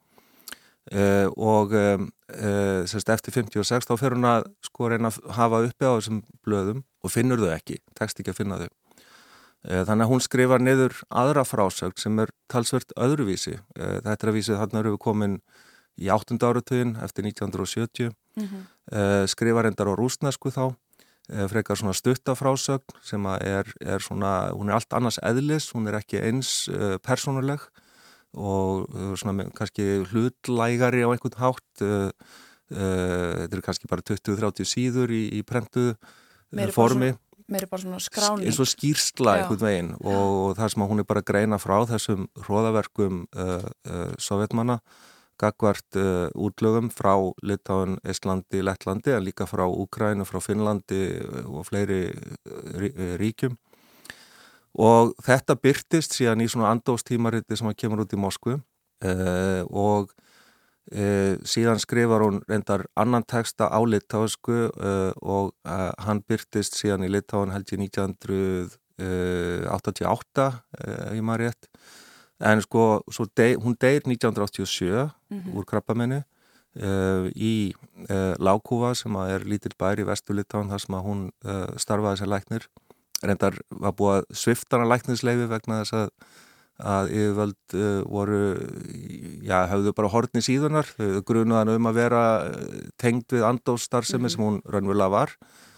uh, og um, uh, sérst, eftir 56 þá fer hún að sko reyna að hafa uppi á þessum blöðum og finnur þau ekki, tekst ekki að finna þau. Uh, þannig að hún skrifar niður aðra frásögn sem er talsvert öðruvísi. Þetta er að vísið hann eru komin í 8. áratögin eftir 1970, mm -hmm. skrifar endar á rúsnesku þá Eh, frekar svona stuttafrásögn sem er, er svona, hún er allt annars eðlis, hún er ekki eins uh, persónuleg og uh, svona kannski hlutlægari á einhvern hátt uh, þetta er kannski bara 20-30 síður í, í prentu formi. meiri bara svona skráning. eins og skýrsla einhvern veginn og, og það sem hún er bara að greina frá þessum hróðaverkum sovjetmanna gagvart uh, útlögum frá Litáin, Íslandi, Lettlandi en líka frá Úkrænu, frá Finnlandi uh, og fleiri uh, ríkjum og þetta byrtist síðan í svona andóstímariti sem kemur út í Moskvu. Uh, og uh, síðan skrifar hún reyndar annan texta á litáisku uh, og hann byrtist síðan í Litáin held ég 1988 ef ég maður rétt. En sko dey, hún deyr 1987 mm -hmm. úr krabbamennu í Lákúva sem er lítill bær í Vestulitán þar sem hún uh, starfaði sem læknir reyndar var búið að sviftana læknisleifi vegna þess að að yfirvöld voru já, hafðu bara hortni síðunar grunaðan um að vera tengd við andóstarfsemi mm -hmm. sem hún raunverulega var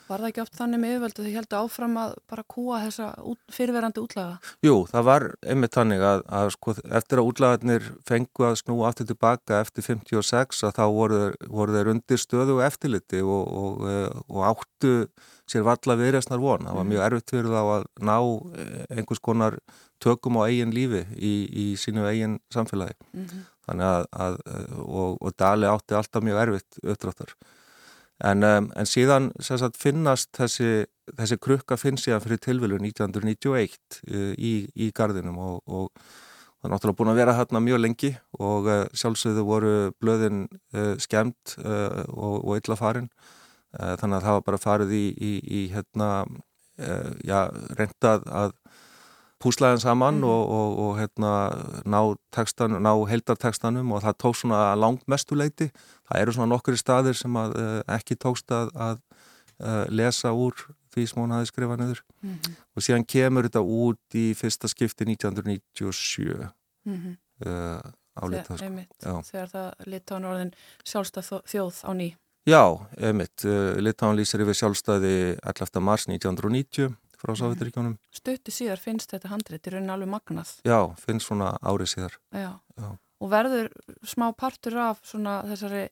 Var það ekki oft þannig með yfirvöldu því heldur áfram að bara kúa þessa út, fyrirverandi útlaga? Jú, það var einmitt þannig að, að sko, eftir að útlagarnir fengu að snúa aftur tilbaka eftir 56 að þá voru, voru þeir undir stöðu og eftirliti og, og, eh, og áttu sér valla viðræstnar von. Það var mjög mm. erfitt fyrir þá að ná eh, einhvers konar tökum á eigin lífi í, í sínu eigin samfélagi. Mm -hmm. Þannig að, að og, og Dali átti alltaf mjög erfitt uppdráttar. En, um, en síðan sagt, finnast þessi, þessi krukka finn síðan fyrir tilvilu 1991 uh, í, í gardinum og, og það er náttúrulega búin að vera hérna mjög lengi og uh, sjálfsögðu voru blöðin uh, skemmt uh, og, og illa farin. Uh, þannig að það var bara farið í, í, í hérna, uh, já, reyndað að púslaðin saman mm. og, og, og hérna, ná, tekstan, ná heildartekstanum og það tók svona langt mestuleiti. Það eru svona nokkuri staðir sem að, uh, ekki tókst að, að uh, lesa úr því sem hún hafi skrifað niður. Mm -hmm. Og síðan kemur þetta út í fyrsta skipti 1997 mm -hmm. uh, á Litánsku. Þegar það Litán orðin sjálfstað þjóð á ný. Já, emitt. Litán lýsir yfir sjálfstæði 11. mars 1990 frá mhm. Sáveituríkjónum. Stuttu síðar finnst þetta handrit í raunin alveg magnað. Já, finnst svona árið síðar. Já. Já. Og verður smá partur af svona þessari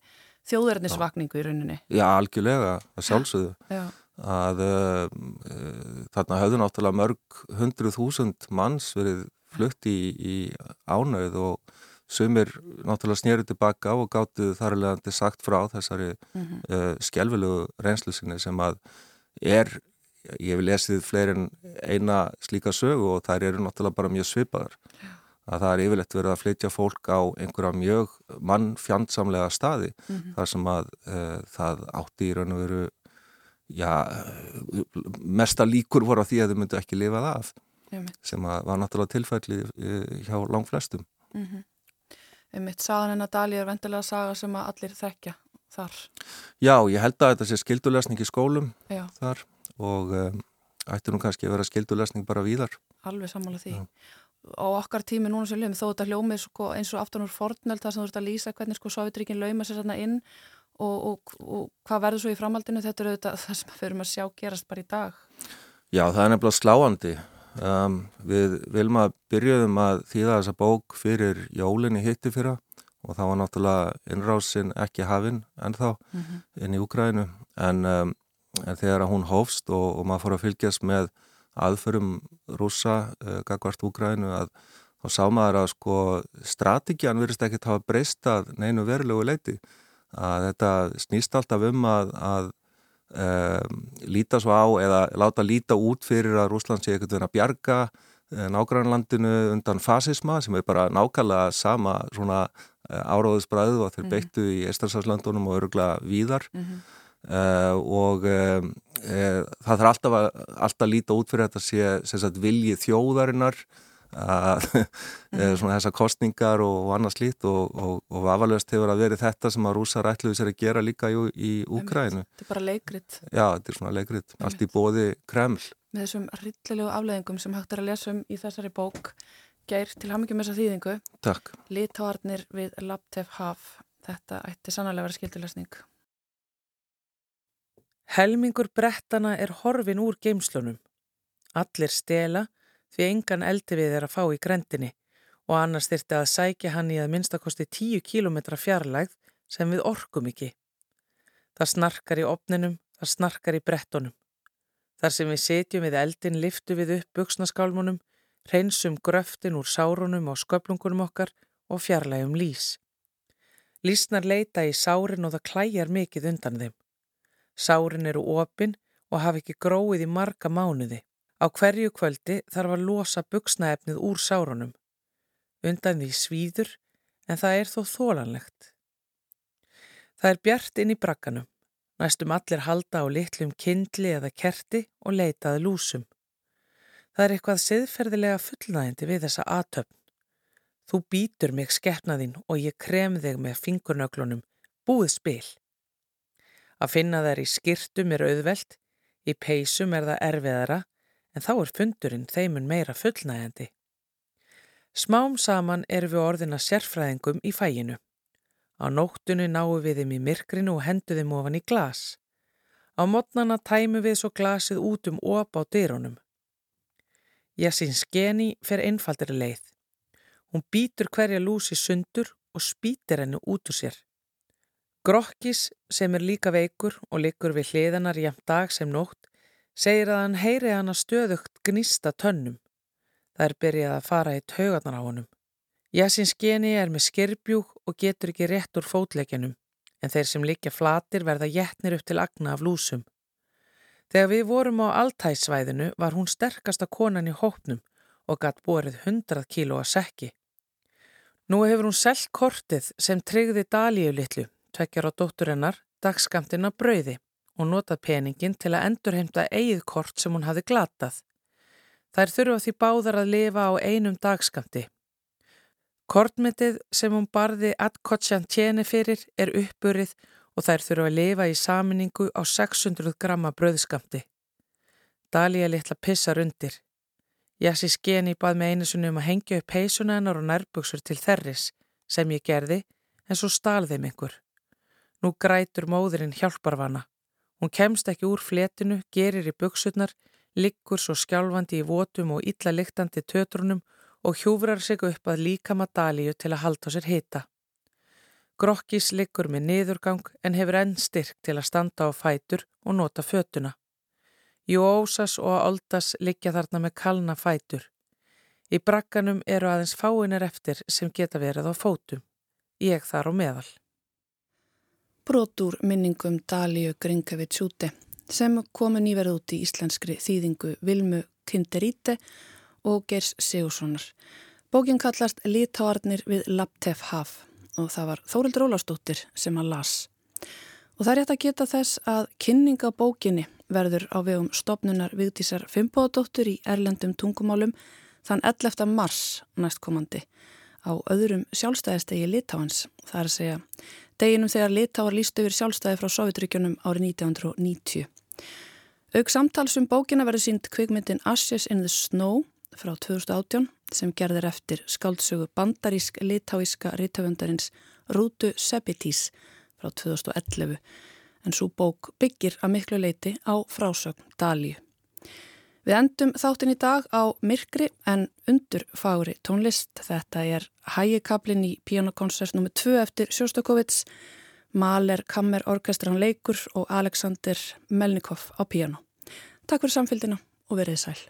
þjóðverðnisvakningu í rauninni? Já, algjörlega, sjálfsögðu. Já. Að uh, uh, þarna höfðu náttúrulega mörg hundruð þúsund manns verið flutt í, í ánauð og sumir náttúrulega snýrið tilbaka og gáttuð þarlegandi sagt frá þessari mm -hmm. uh, skjálfilegu reynslusinni sem að er ég hef lesið fleiri en eina slíka sögu og þær eru náttúrulega bara mjög svipaðar að það er yfirlegt verið að flytja fólk á einhverja mjög mannfjandsamlega staði mm -hmm. þar sem að uh, það átti í raun og veru já, mesta líkur voru á því að þau myndu ekki lifað af Jum. sem að var náttúrulega tilfælli uh, hjá lang flestum mm -hmm. Mitt sagan en að Dali er vendilega saga sem að allir þekkja þar Já, ég held að þetta sé skildulesning í skólum Já. þar og um, ætti nú kannski að vera skildulesning bara víðar. Alveg sammála því. Já. Á okkar tími núna sem lögum þó þetta hljómið sko, eins og aftan úr fornöld þar sem þú ert að lýsa hvernig sko Sovjetríkin lauma sér þarna inn og, og, og hvað verður svo í framhaldinu þetta er auðvitað það sem við fyrir að sjá gerast bara í dag. Já það er nefnilega sláandi. Um, við viljum að byrjuðum að þýða þessa bók fyrir jólinni hitti fyrra og það var náttúrulega innrásin ekki hafinn ennþá mm -hmm. inn í Úkrænu en um, en þegar hún hófst og, og maður fór að fylgjast með aðförum rúsa uh, gagvart úgrænu að þá sá maður að sko strategjan verist ekki að hafa breystað neinu verulegu leiti að þetta snýst alltaf um að, að um, líta svo á eða láta líta út fyrir að Rúsland sé ekkert verið að bjarga uh, nágrannlandinu undan fasisma sem er bara nákvæmlega sama svona áráðusbræðu og þeir mhm. beittu í Estrarslandslandunum og örugla víðar mm -hmm. Uh, og uh, það þarf alltaf að alltaf líta út fyrir þetta sé sagt, viljið þjóðarinnar mm. svona þessar kostningar og, og annað slít og, og, og afalöst hefur að veri þetta sem að rúsar ætluðu sér að gera líka í, í Úkrænu Þetta er bara leikrit. Já, þetta er svona leikrit, allt í bóði Kreml. Með þessum rillilegu afleðingum sem hægt er að lesa um í þessari bók Geir til hamingjum þessa þýðingu. Takk. Lítáarnir við Labtef Haf. Þetta ætti sannlega að vera skildilesning Helmingur brettana er horfin úr geimslunum. Allir stela því engan eldi við er að fá í grendinni og annars þyrti að sækja hann í að minnstakosti 10 km fjarlægð sem við orkum ekki. Það snarkar í opninum, það snarkar í brettunum. Þar sem við setjum við eldin liftu við upp buksnaskálmunum, reynsum gröftin úr sárunum á sköplungunum okkar og fjarlægum lís. Lísnar leita í sárin og það klæjar mikið undan þeim. Sárin eru opinn og hafa ekki gróið í marga mánuði. Á hverju kvöldi þarf að losa buksnaefnið úr sárunum. Undan því svíður en það er þó þólanlegt. Það er bjart inn í brakkanum. Næstum allir halda á litlum kindli eða kerti og leitaði lúsum. Það er eitthvað siðferðilega fullnægindi við þessa aðtöfn. Þú býtur mig skeppnaðinn og ég krem þig með fingurnöglunum. Búið spil. Að finna þær í skirtum er auðvelt, í peysum er það erfiðara en þá er fundurinn þeimun meira fullnægandi. Smám saman erum við orðina sérfræðingum í fæginu. Á nóttunni náum við þeim í myrkrinu og hendu þeim ofan í glas. Á mótnana tæmu við svo glasið út um op á dyrunum. Jassin skeni fer einfaldri leið. Hún býtur hverja lúsi sundur og spýtir hennu út úr sér. Grokkis sem er líka veikur og likur við hliðanar jæmt dag sem nótt segir að hann heyri hann að stöðugt gnista tönnum. Það er byrjað að fara í taugarnar á honum. Jasins geni er með skirbjúk og getur ekki rétt úr fótleikjanum. en þeir sem likja flatir verða jætnir upp til agna af lúsum. Þegar við vorum á altæsvæðinu var hún sterkasta konan í hópnum og gatt borið 100 kíló að sekki. Nú hefur hún selgt kortið sem tryggði Dalíu litlu, tvekjar á dótturinnar, dagskamtina brauði og notað peningin til að endurheimta eigið kort sem hún hafi glatað. Þær þurfa því báðar að lifa á einum dagskamti. Kortmyndið sem hún barði Adkotjan tjeni fyrir er uppburið og þær þurfa að lifa í saminningu á 600 gramma bröðskamti. Dalíja litla pissar undir. Jassi skeni bað með einu sunni um að hengja upp heisuna hennar og nærbuksur til þerris sem ég gerði en svo stál þeim ykkur. Nú grætur móðurinn hjálparvana. Hún kemst ekki úr fletinu, gerir í buksurnar, liggur svo skjálfandi í votum og illa lyktandi tötrunum og hjúfrar sig upp að líkama Dalíu til að halda sér hita. Grokkis liggur með niðurgang en hefur enn styrk til að standa á fætur og nota fötuna. Jósas og Oldas liggja þarna með kalna fætur. Í brakkanum eru aðeins fáinir eftir sem geta verið á fótum. Ég þar á meðal. Brotur minningum Dalíu Gringavits úti sem komu nýverð út í íslenskri þýðingu Vilmu Kinderíti og Gers Sigurssonar. Bókin kallast Lítáarnir við Laptef Haf og það var Þórildur Ólastóttir sem að las. Og það er rétt að geta þess að kynninga bókinni verður á vegum stopnunar Vigdísar Fimboðadóttur í Erlendum tungumálum þann 11. mars næstkomandi á öðrum sjálfstæðistegi Litáans. Það er að segja deginum þegar Litáar líst yfir sjálfstæði frá Sovjetryggjunum árið 1990. Auk samtalsum bókina verður sínt kvikmyndin Ashes in the Snow frá 2018 sem gerðir eftir skáldsögu bandarísk litáíska rítöfundarins Rútu Sebitís frá 2011 en svo bók byggir að miklu leiti á frásögn Dalíu. Við endum þáttin í dag á myrkri en undur fári tónlist. Þetta er hægikablin í pianokonsert nr. 2 eftir Sjóstakovits, Mahler Kammer Orkestran Leikur og Alexander Melnikov á piano. Takk fyrir samfélgina og verið sæl.